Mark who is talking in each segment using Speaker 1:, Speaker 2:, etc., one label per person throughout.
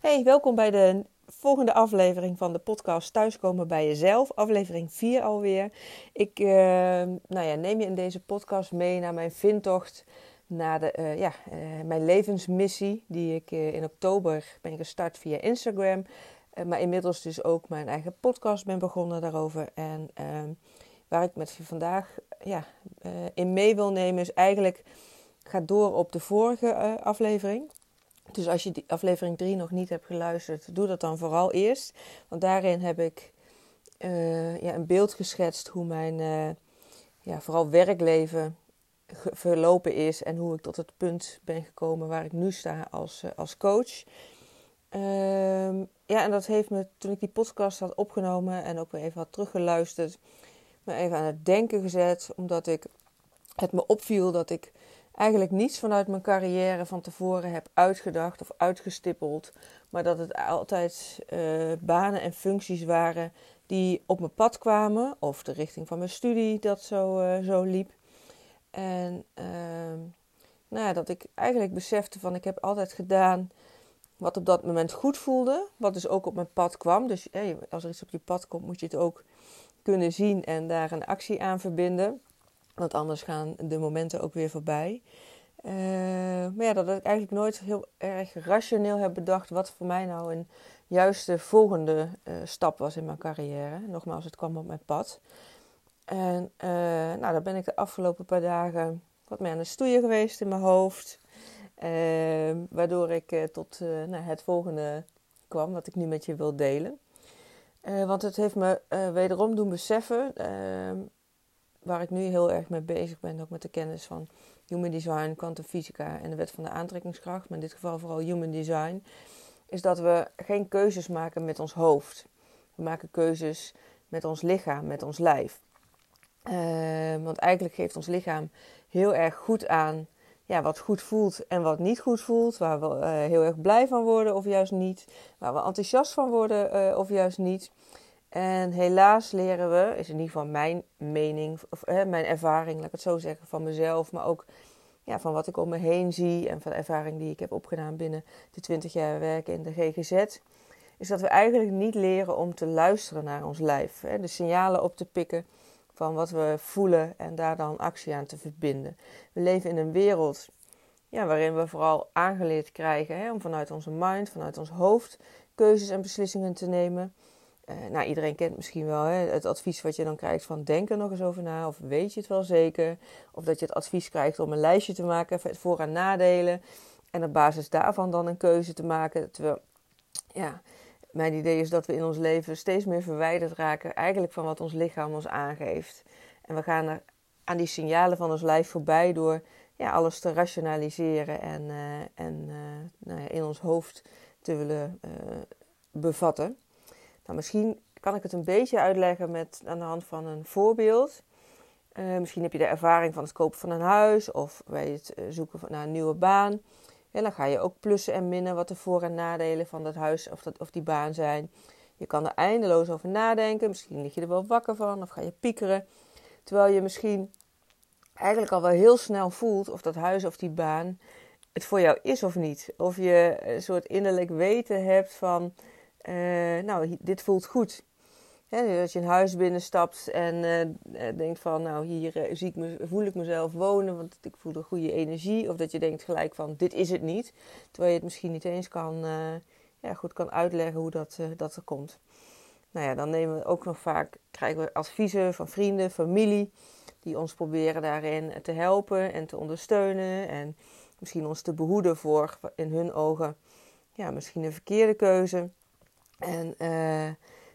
Speaker 1: Hey, welkom bij de volgende aflevering van de podcast Thuiskomen bij Jezelf. Aflevering 4 alweer. Ik uh, nou ja, neem je in deze podcast mee naar mijn vindtocht naar de, uh, ja, uh, mijn levensmissie. Die ik in oktober ben gestart via Instagram. maar inmiddels dus ook mijn eigen podcast ben begonnen daarover. En ehm, waar ik met je vandaag ja, in mee wil nemen is eigenlijk... Gaat door op de vorige aflevering. Dus als je die aflevering 3 nog niet hebt geluisterd, doe dat dan vooral eerst. Want daarin heb ik uh, ja, een beeld geschetst hoe mijn uh, ja, vooral werkleven verlopen is en hoe ik tot het punt ben gekomen waar ik nu sta als, uh, als coach. Ehm, ja, en dat heeft me toen ik die podcast had opgenomen en ook weer even had teruggeluisterd, me even aan het denken gezet, omdat ik het me opviel dat ik eigenlijk niets vanuit mijn carrière van tevoren heb uitgedacht of uitgestippeld. Maar dat het altijd uh, banen en functies waren die op mijn pad kwamen. Of de richting van mijn studie dat zo, uh, zo liep. En uh, nou ja, dat ik eigenlijk besefte van ik heb altijd gedaan wat op dat moment goed voelde. Wat dus ook op mijn pad kwam. Dus als er iets op je pad komt moet je het ook kunnen zien en daar een actie aan verbinden. Want anders gaan de momenten ook weer voorbij. Uh, maar ja, dat ik eigenlijk nooit heel erg rationeel heb bedacht wat voor mij nou een juiste volgende uh, stap was in mijn carrière. Nogmaals, het kwam op mijn pad. En uh, nou, daar ben ik de afgelopen paar dagen wat meer aan het stoeien geweest in mijn hoofd. waardoor ik tot nou, het volgende kwam, wat ik nu met je wil delen. want het heeft me wederom doen beseffen waar ik nu heel erg mee bezig ben, ook met de kennis van human design, kwantumfysica en de wet van de aantrekkingskracht, maar in dit geval vooral human design, is dat we geen keuzes maken met ons hoofd. We maken keuzes met ons lichaam, met ons lijf. Uh, want eigenlijk geeft ons lichaam heel erg goed aan ja, wat goed voelt en wat niet goed voelt. Waar we uh, heel erg blij van worden of juist niet. Waar we enthousiast van worden uh, of juist niet. En helaas leren we, is in ieder geval mijn mening, of mijn ervaring, laat ik het zo zeggen, van mezelf, maar ook ja, van wat ik om me heen zie en van de ervaring die ik heb opgedaan binnen de 20 jaar werken in de GGZ, is dat we eigenlijk niet leren om te luisteren naar ons lijf. Hè, de signalen op te pikken van wat we voelen en daar dan actie aan te verbinden. We leven in een wereld ja, waarin we vooral aangeleerd krijgen hè, om vanuit onze mind, vanuit ons hoofd, keuzes en beslissingen te nemen. Uh, nou, iedereen kent misschien wel hè, het advies wat je dan krijgt van denk er nog eens over na. Of weet je het wel zeker. Of dat je het advies krijgt om een lijstje te maken, voor- en nadelen. En op basis daarvan dan een keuze te maken. Terwijl, ja, mijn idee is dat we in ons leven steeds meer verwijderd raken eigenlijk van wat ons lichaam ons aangeeft. En we gaan er aan die signalen van ons lijf voorbij door ja, alles te rationaliseren en, uh, en uh, nou ja, in ons hoofd te willen bevatten. Nou, misschien kan ik het een beetje uitleggen met, aan de hand van een voorbeeld. Uh, misschien heb je de ervaring van het kopen van een huis of bij het uh, zoeken naar een nieuwe baan. En dan ga je ook plussen en minnen wat de voor- en nadelen van dat huis of, dat, of die baan zijn. Je kan er eindeloos over nadenken. Misschien lig je er wel wakker van of ga je piekeren. Terwijl je misschien eigenlijk al wel heel snel voelt of dat huis of die baan het voor jou is of niet. Of je een soort innerlijk weten hebt van uh, nou, dit voelt goed. als je een huis binnenstapt en uh, denkt van, nou, hier zie ik me, voel ik mezelf wonen, want ik voel een goede energie. Of dat je denkt gelijk van, dit is het niet. Terwijl je het misschien niet eens kan, ja, goed kan uitleggen hoe dat, dat er komt. Nou ja, dan nemen we ook nog vaak, krijgen we adviezen van vrienden, familie, die ons proberen daarin te helpen en te ondersteunen. En misschien ons te behoeden voor, in hun ogen, ja, misschien een verkeerde keuze. En uh,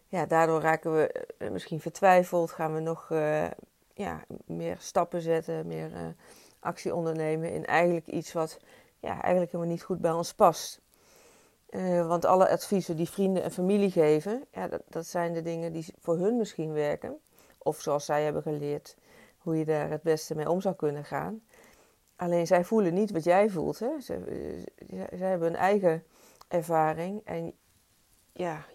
Speaker 1: ja, daardoor raken we uh, misschien vertwijfeld, gaan we nog uh, ja, meer stappen zetten, meer actie ondernemen in eigenlijk iets wat ja, eigenlijk helemaal niet goed bij ons past. want alle adviezen die vrienden en familie geven, ja, dat, dat zijn de dingen die voor hun misschien werken. Of zoals zij hebben geleerd, hoe je daar het beste mee om zou kunnen gaan. Alleen zij voelen niet wat jij voelt. Hè? Zij hebben een eigen ervaring en ja,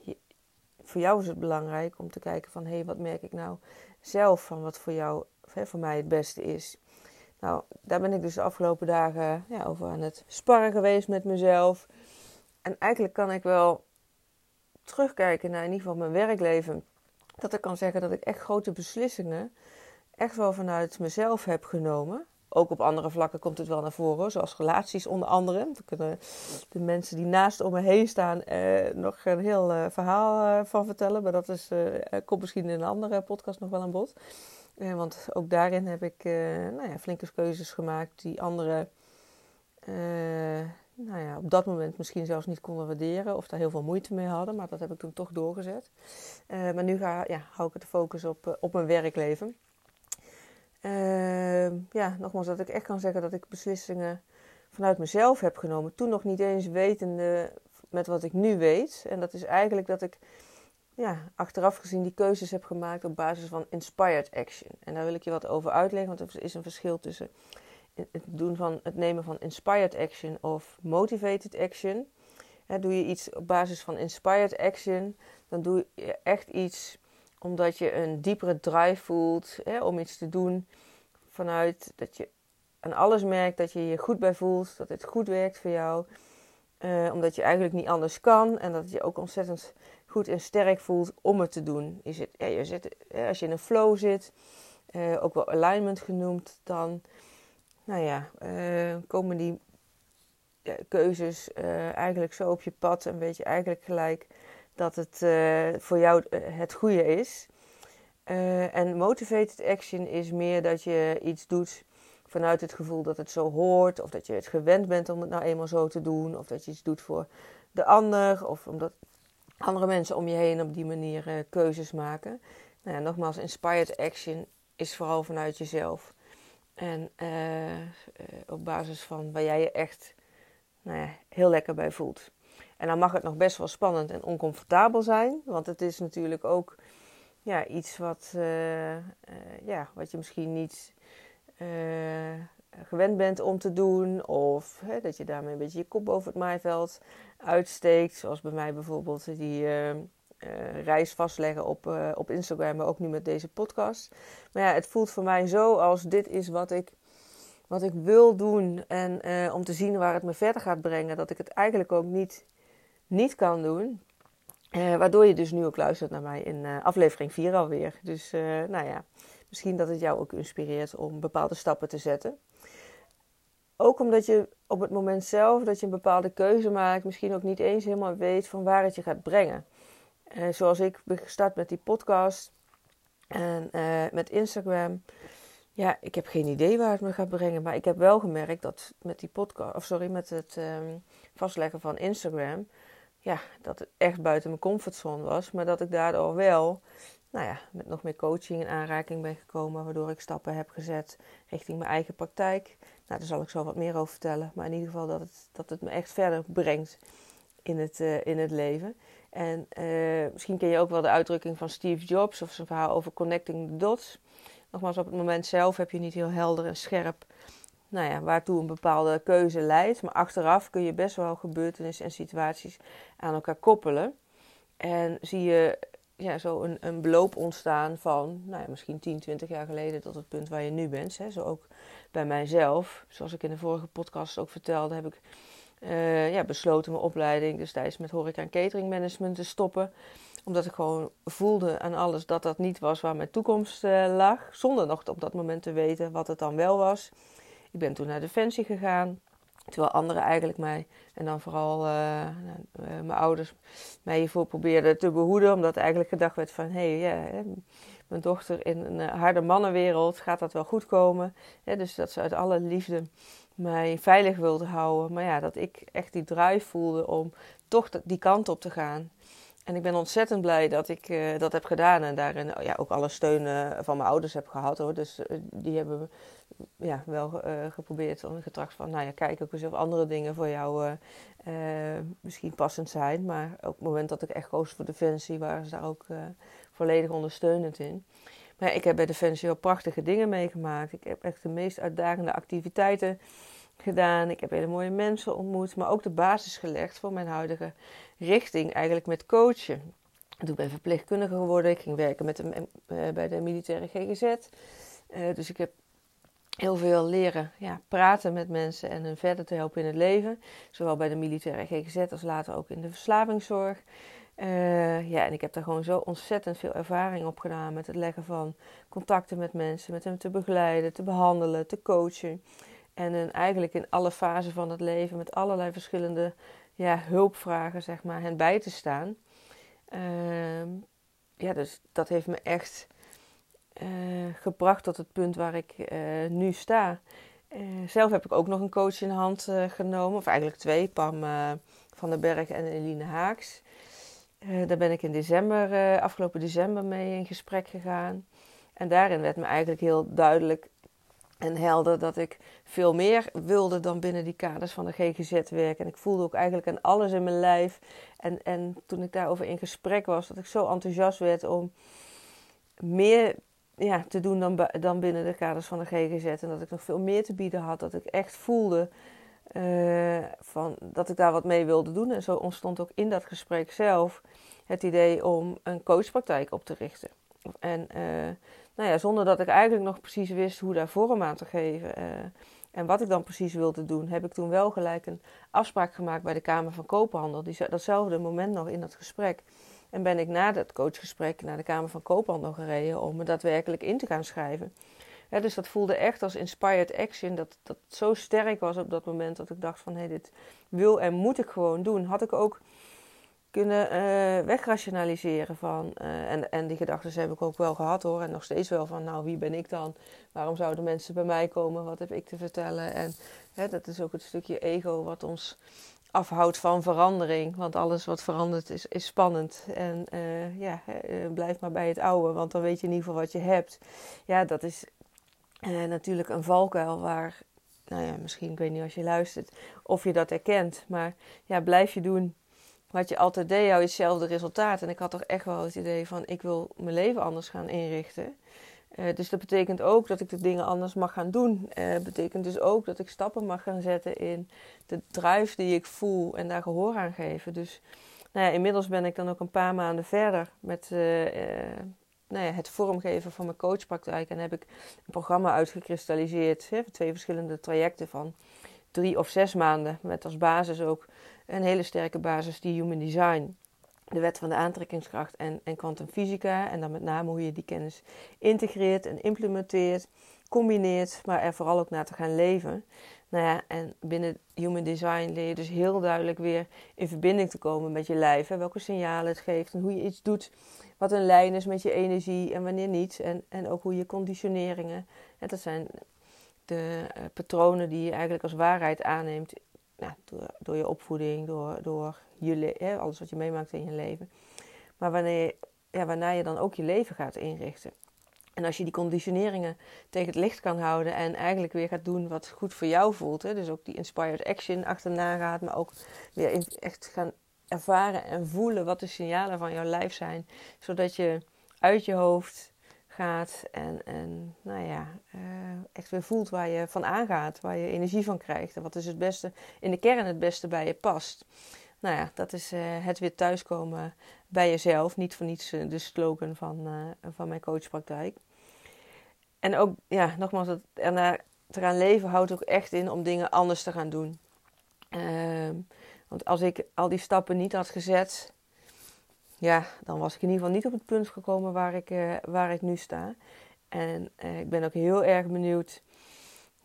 Speaker 1: voor jou is het belangrijk om te kijken van hé, hey, wat merk ik nou zelf van wat voor jou, voor mij het beste is. Nou, daar ben ik dus de afgelopen dagen ja, over aan het sparren geweest met mezelf. en eigenlijk kan ik wel terugkijken naar in ieder geval mijn werkleven. Dat ik kan zeggen dat ik echt grote beslissingen echt wel vanuit mezelf heb genomen. Ook op andere vlakken komt het wel naar voren, zoals relaties onder andere. Daar kunnen de mensen die naast om me heen staan eh, nog een heel eh, verhaal eh, van vertellen. Maar dat is, eh, komt misschien in een andere podcast nog wel aan bod. Want ook daarin heb ik nou ja, flinke keuzes gemaakt die anderen nou ja, op dat moment misschien zelfs niet konden waarderen. Of daar heel veel moeite mee hadden. Maar dat heb ik toen toch doorgezet. maar nu ga, ja, hou ik de focus op, op mijn werkleven. Uh, ja, nogmaals, dat ik echt kan zeggen dat ik beslissingen vanuit mezelf heb genomen. Toen nog niet eens wetende met wat ik nu weet. En dat is eigenlijk dat ik ja, achteraf gezien die keuzes heb gemaakt op basis van inspired action. En daar wil ik je wat over uitleggen, want er is een verschil tussen het, doen van, het nemen van inspired action of motivated action. doe je iets op basis van inspired action, dan doe je echt iets omdat je een diepere drive voelt hè, om iets te doen. Vanuit dat je aan alles merkt dat je je goed bij voelt. Dat het goed werkt voor jou. Uh, omdat je eigenlijk niet anders kan. En dat je ook ontzettend goed en sterk voelt om het te doen. Je zit, ja, je zit, als je in een flow zit, uh, ook wel alignment genoemd, dan nou ja, uh, komen die keuzes eigenlijk zo op je pad. En weet je eigenlijk gelijk dat het uh, voor jou eh, het goede is. Uh, en motivated action is meer dat je iets doet vanuit het gevoel dat het zo hoort, of dat je het gewend bent om het nou eenmaal zo te doen, of dat je iets doet voor de ander, of omdat andere mensen om je heen op die manier keuzes maken. Nou ja, nogmaals, inspired action is vooral vanuit jezelf. En op basis van waar jij je echt nou ja, heel lekker bij voelt. En dan mag het nog best wel spannend en oncomfortabel zijn. Want het is natuurlijk ook ja, iets wat, uh, uh, ja, wat je misschien niet uh, gewend bent om te doen. Of hè, dat je daarmee een beetje je kop boven het maaiveld uitsteekt. Zoals bij mij bijvoorbeeld die reis vastleggen op, op Instagram. Maar ook nu met deze podcast. Maar ja, het voelt voor mij zo als dit is wat ik wat ik wil doen en om te zien waar het me verder gaat brengen, dat ik het eigenlijk ook niet niet kan doen. Uh, waardoor je dus nu ook luistert naar mij in uh, aflevering 4 alweer. Dus uh, nou ja, misschien dat het jou ook inspireert om bepaalde stappen te zetten. Ook omdat je op het moment zelf dat je een bepaalde keuze maakt, misschien ook niet eens helemaal weet van waar het je gaat brengen. zoals ik ben gestart met die podcast en met Instagram. Ja, ik heb geen idee waar het me gaat brengen. Maar ik heb wel gemerkt dat met die podcast, of sorry, met het um, vastleggen van Instagram ja, dat het echt buiten mijn comfortzone was. Maar dat ik daardoor wel nou ja, met nog meer coaching in aanraking ben gekomen. Waardoor ik stappen heb gezet richting mijn eigen praktijk. Nou, daar zal ik zo wat meer over vertellen. Maar in ieder geval dat het, dat het me echt verder brengt in het, uh, in het leven. En uh, misschien ken je ook wel de uitdrukking van Steve Jobs of zijn verhaal over connecting the dots. Nogmaals, op het moment zelf heb je niet heel helder en scherp nou ja, waartoe een bepaalde keuze leidt. Maar achteraf kun je best wel gebeurtenissen en situaties aan elkaar koppelen. En zie je ja, zo een, een beloop ontstaan van nou ja, misschien 10, 20 jaar geleden tot het punt waar je nu bent. Hè. Zo ook bij mijzelf. Zoals ik in de vorige podcast ook vertelde, heb ik uh, ja, besloten mijn opleiding destijds met horeca en catering management te stoppen. Omdat ik gewoon voelde aan alles dat dat niet was waar mijn toekomst uh, lag. Zonder nog op dat moment te weten wat het dan wel was. Ik ben toen naar Defensie gegaan. Terwijl anderen eigenlijk mij, en dan vooral uh, uh, mijn ouders, mij hiervoor probeerden te behoeden. Omdat eigenlijk gedacht werd van, hé, hey, ja, mijn dochter in een eh, harde mannenwereld, gaat dat wel goed komen? dus dat ze uit alle liefde mij veilig wilde houden. Maar ja, dat ik echt die drive voelde om toch die kant op te gaan. En ik ben ontzettend blij dat ik uh, dat heb gedaan en daarin ja, ook alle steun uh, van mijn ouders heb gehad hoor. Dus uh, die hebben ja, wel geprobeerd om getracht van, nou ja, kijk ook eens of andere dingen voor jou misschien passend zijn. Maar op het moment dat ik echt koos voor Defensie waren ze daar ook volledig ondersteunend in. Maar ik heb bij Defensie wel prachtige dingen meegemaakt. Ik heb echt de meest uitdagende activiteiten gedaan. Ik heb hele mooie mensen ontmoet, maar ook de basis gelegd voor mijn huidige richting, eigenlijk met coachen. Toen ben verpleegkundige geworden. Ik ging werken met de, uh, bij de militaire GGZ. Uh, dus ik heb heel veel leren ja, praten met mensen en hun verder te helpen in het leven. Zowel bij de militaire GGZ als later ook in de verslavingszorg. Uh, ja, en ik heb daar gewoon zo ontzettend veel ervaring op gedaan met het leggen van contacten met mensen, met hen te begeleiden, te behandelen, te coachen. En eigenlijk in alle fasen van het leven met allerlei verschillende ja, hulpvragen, zeg maar, hen bij te staan. Uh, ja, dus dat heeft me echt uh, gebracht tot het punt waar ik uh, nu sta. Uh, zelf heb ik ook nog een coach in de hand genomen, of eigenlijk twee, Pam van den Berg en Eline Haaks. daar ben ik in december, afgelopen december mee in gesprek gegaan. En daarin werd me eigenlijk heel duidelijk en helder dat ik veel meer wilde dan binnen die kaders van de GGZ werken. En ik voelde ook eigenlijk aan alles in mijn lijf. En, en toen ik daarover in gesprek was, dat ik zo enthousiast werd om meer ja, te doen dan, dan binnen de kaders van de GGZ. En dat ik nog veel meer te bieden had. Dat ik echt voelde uh, van, dat ik daar wat mee wilde doen. En zo ontstond ook in dat gesprek zelf het idee om een coachpraktijk op te richten. En uh, nou ja, zonder dat ik eigenlijk nog precies wist hoe daar vorm aan te geven. Uh, en wat ik dan precies wilde doen, heb ik toen wel gelijk een afspraak gemaakt bij de Kamer van Koophandel. Die, datzelfde moment nog in dat gesprek. En ben ik na dat coachgesprek naar de Kamer van Koophandel gereden om me daadwerkelijk in te gaan schrijven. dus dat voelde echt als inspired action. Dat dat zo sterk was op dat moment dat ik dacht van hé, hey, dit wil en moet ik gewoon doen. Had ik ook kunnen uh, wegrationaliseren van. Uh, en, en die gedachten heb ik ook wel gehad hoor. En nog steeds wel van nou wie ben ik dan? Waarom zouden mensen bij mij komen? Wat heb ik te vertellen? En hè, dat is ook het stukje ego wat ons afhoudt van verandering. Want alles wat verandert is, is spannend. En uh, ja, blijf maar bij het oude, want dan weet je in ieder geval wat je hebt. Ja, dat is natuurlijk een valkuil waar, nou ja, misschien, ik weet niet als je luistert, of je dat herkent. Maar ja, blijf je doen wat je altijd deed, jou hetzelfde resultaat. En ik had toch echt wel het idee van, ik wil mijn leven anders gaan inrichten. Uh, dus dat betekent ook dat ik de dingen anders mag gaan doen. Uh, betekent dus ook dat ik stappen mag gaan zetten in de drive die ik voel en daar gehoor aan geven. Dus nou ja, inmiddels ben ik dan ook een paar maanden verder met uh, nou ja, het vormgeven van mijn coachpraktijk. En heb ik een programma uitgekristalliseerd. Hè, twee verschillende trajecten van drie of zes maanden. Met als basis ook een hele sterke basis die Human Design de wet van de aantrekkingskracht en, en kwantumfysica. En dan met name hoe je die kennis integreert en implementeert, combineert, maar er vooral ook naar te gaan leven. Nou ja, en binnen Human Design leer je dus heel duidelijk weer in verbinding te komen met je lijf. Hè, welke signalen het geeft en hoe je iets doet. Wat een lijn is met je energie en wanneer niet. En, en ook hoe je conditioneringen. En dat zijn de uh, patronen die je eigenlijk als waarheid aanneemt. Nou, door, door je opvoeding, door, door je hè, alles wat je meemaakt in je leven. Maar wanneer, ja, waarna je dan ook je leven gaat inrichten. En als je die conditioneringen tegen het licht kan houden en eigenlijk weer gaat doen wat goed voor jou voelt. Hè, dus ook die inspired action achterna gaat, maar ook weer echt gaan ervaren en voelen wat de signalen van jouw lijf zijn. Zodat je uit je hoofd gaat en, en nou ja, uh, echt weer voelt waar je van aangaat, waar je energie van krijgt. En wat is het beste, in de kern het beste bij je past. Nou ja, dat is uh, het weer thuiskomen bij jezelf. Niet voor niets uh, de slogan van, van mijn coachpraktijk. En ook, ja, nogmaals, het ernaar te gaan leven houdt ook echt in om dingen anders te gaan doen. Ehm, want als ik al die stappen niet had gezet, ja, dan was ik in ieder geval niet op het punt gekomen waar ik, waar ik nu sta. En ik ben ook heel erg benieuwd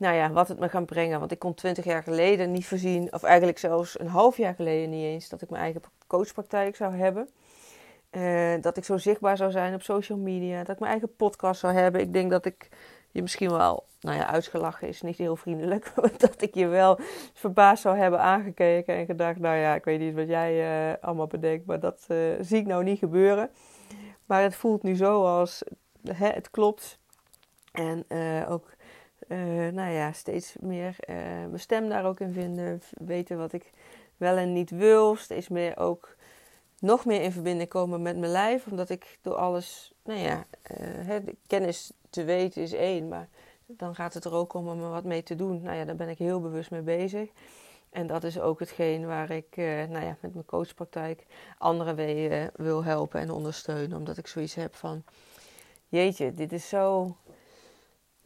Speaker 1: nou ja, wat het me gaat brengen. Want ik kon twintig jaar geleden niet voorzien, of eigenlijk zelfs een half jaar geleden niet eens, dat ik mijn eigen coachpraktijk zou hebben. Uh, dat ik zo zichtbaar zou zijn op social media. Dat ik mijn eigen podcast zou hebben. Ik denk dat ik je misschien wel, nou ja, uitgelachen is niet heel vriendelijk. dat ik je wel verbaasd zou hebben aangekeken en gedacht, nou ja, ik weet niet wat jij uh, allemaal bedenkt, maar dat uh, zie ik nou niet gebeuren. Maar het voelt nu zo als, hè, het klopt. En ook uh, nou ja, steeds meer mijn stem daar ook in vinden. Weten wat ik wel en niet wil. Steeds meer ook nog meer in verbinding komen met mijn lijf. Omdat ik door alles, nou ja, uh, kennis te weten is één. Maar dan gaat het er ook om om er wat mee te doen. Nou ja, daar ben ik heel bewust mee bezig. En dat is ook hetgeen waar ik nou ja, met mijn coachpraktijk anderen mee wil helpen en ondersteunen. Omdat ik zoiets heb van, jeetje, dit is zo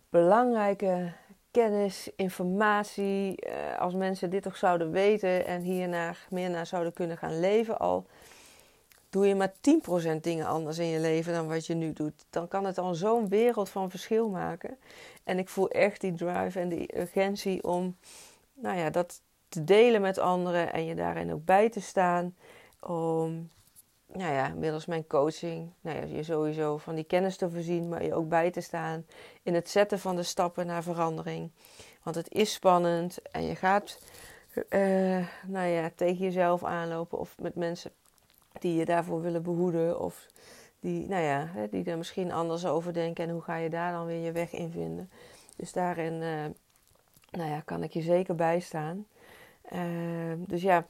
Speaker 1: belangrijke kennis, informatie. als mensen dit toch zouden weten en hierna meer naar zouden kunnen gaan leven, al doe je maar 10% dingen anders in je leven dan wat je nu doet, dan kan het al zo'n wereld van verschil maken. En ik voel echt die drive en die urgentie om nou ja, dat te delen met anderen en je daarin ook bij te staan. Om, nou ja, middels mijn coaching, nou ja, je sowieso van die kennis te voorzien, maar je ook bij te staan in het zetten van de stappen naar verandering. Want het is spannend en je gaat, uh, nou ja, tegen jezelf aanlopen of met mensen die je daarvoor willen behoeden of die, nou ja, die er misschien anders over denken en hoe ga je daar dan weer je weg in vinden. Dus daarin, uh, nou ja, kan ik je zeker bijstaan. Uh, dus ja,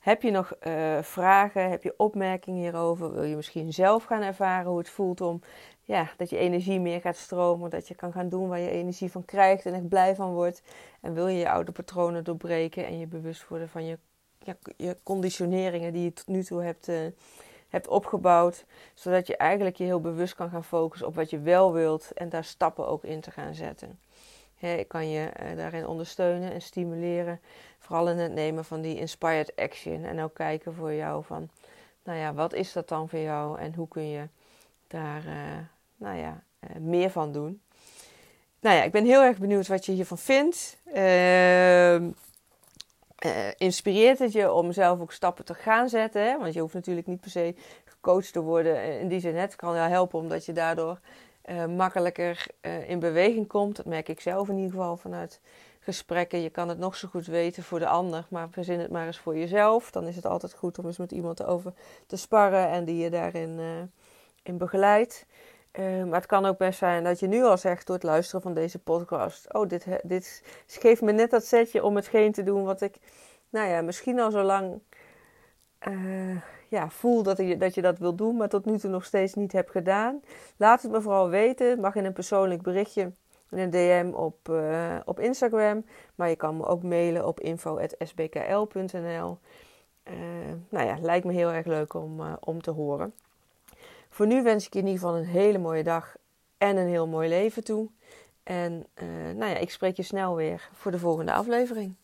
Speaker 1: heb je nog uh, vragen, heb je opmerkingen hierover? Wil je misschien zelf gaan ervaren hoe het voelt om ja, dat je energie meer gaat stromen, dat je kan gaan doen waar je energie van krijgt en echt blij van wordt? En wil je je oude patronen doorbreken en je bewust worden van je je, conditioneringen die je tot nu toe hebt, uh, hebt opgebouwd. Zodat je eigenlijk je heel bewust kan gaan focussen op wat je wel wilt en daar stappen ook in te gaan zetten. ik kan je uh, daarin ondersteunen en stimuleren. Vooral in het nemen van die inspired action. En ook kijken voor jou van, nou ja, wat is dat dan voor jou en hoe kun je daar, uh, nou ja, meer van doen. Nou ja, ik ben heel erg benieuwd wat je hiervan vindt. Uh, uh, inspireert het je om zelf ook stappen te gaan zetten. Hè? Want je hoeft natuurlijk niet per se gecoacht te worden. In die zin, het kan jou helpen omdat je daardoor uh, makkelijker in beweging komt. Dat merk ik zelf in ieder geval vanuit gesprekken. Je kan het nog zo goed weten voor de ander, maar verzin het maar eens voor jezelf. Dan is het altijd goed om eens met iemand over te sparren en die je daarin in begeleidt. Uh, maar het kan ook best zijn dat je nu al zegt door het luisteren van deze podcast: Oh, dit, dit geeft me net dat setje om hetgeen te doen wat ik, nou ja, misschien al zo lang uh, ja, voel dat, je, dat je dat wil doen, maar tot nu toe nog steeds niet heb gedaan. Laat het me vooral weten. mag in een persoonlijk berichtje, in een DM op, uh, op Instagram. Maar je kan me ook mailen op info.sbkl.nl. nou ja, lijkt me heel erg leuk om, om te horen. Voor nu wens ik je in ieder geval een hele mooie dag en een heel mooi leven toe. En uh, nou ja, ik spreek je snel weer voor de volgende aflevering.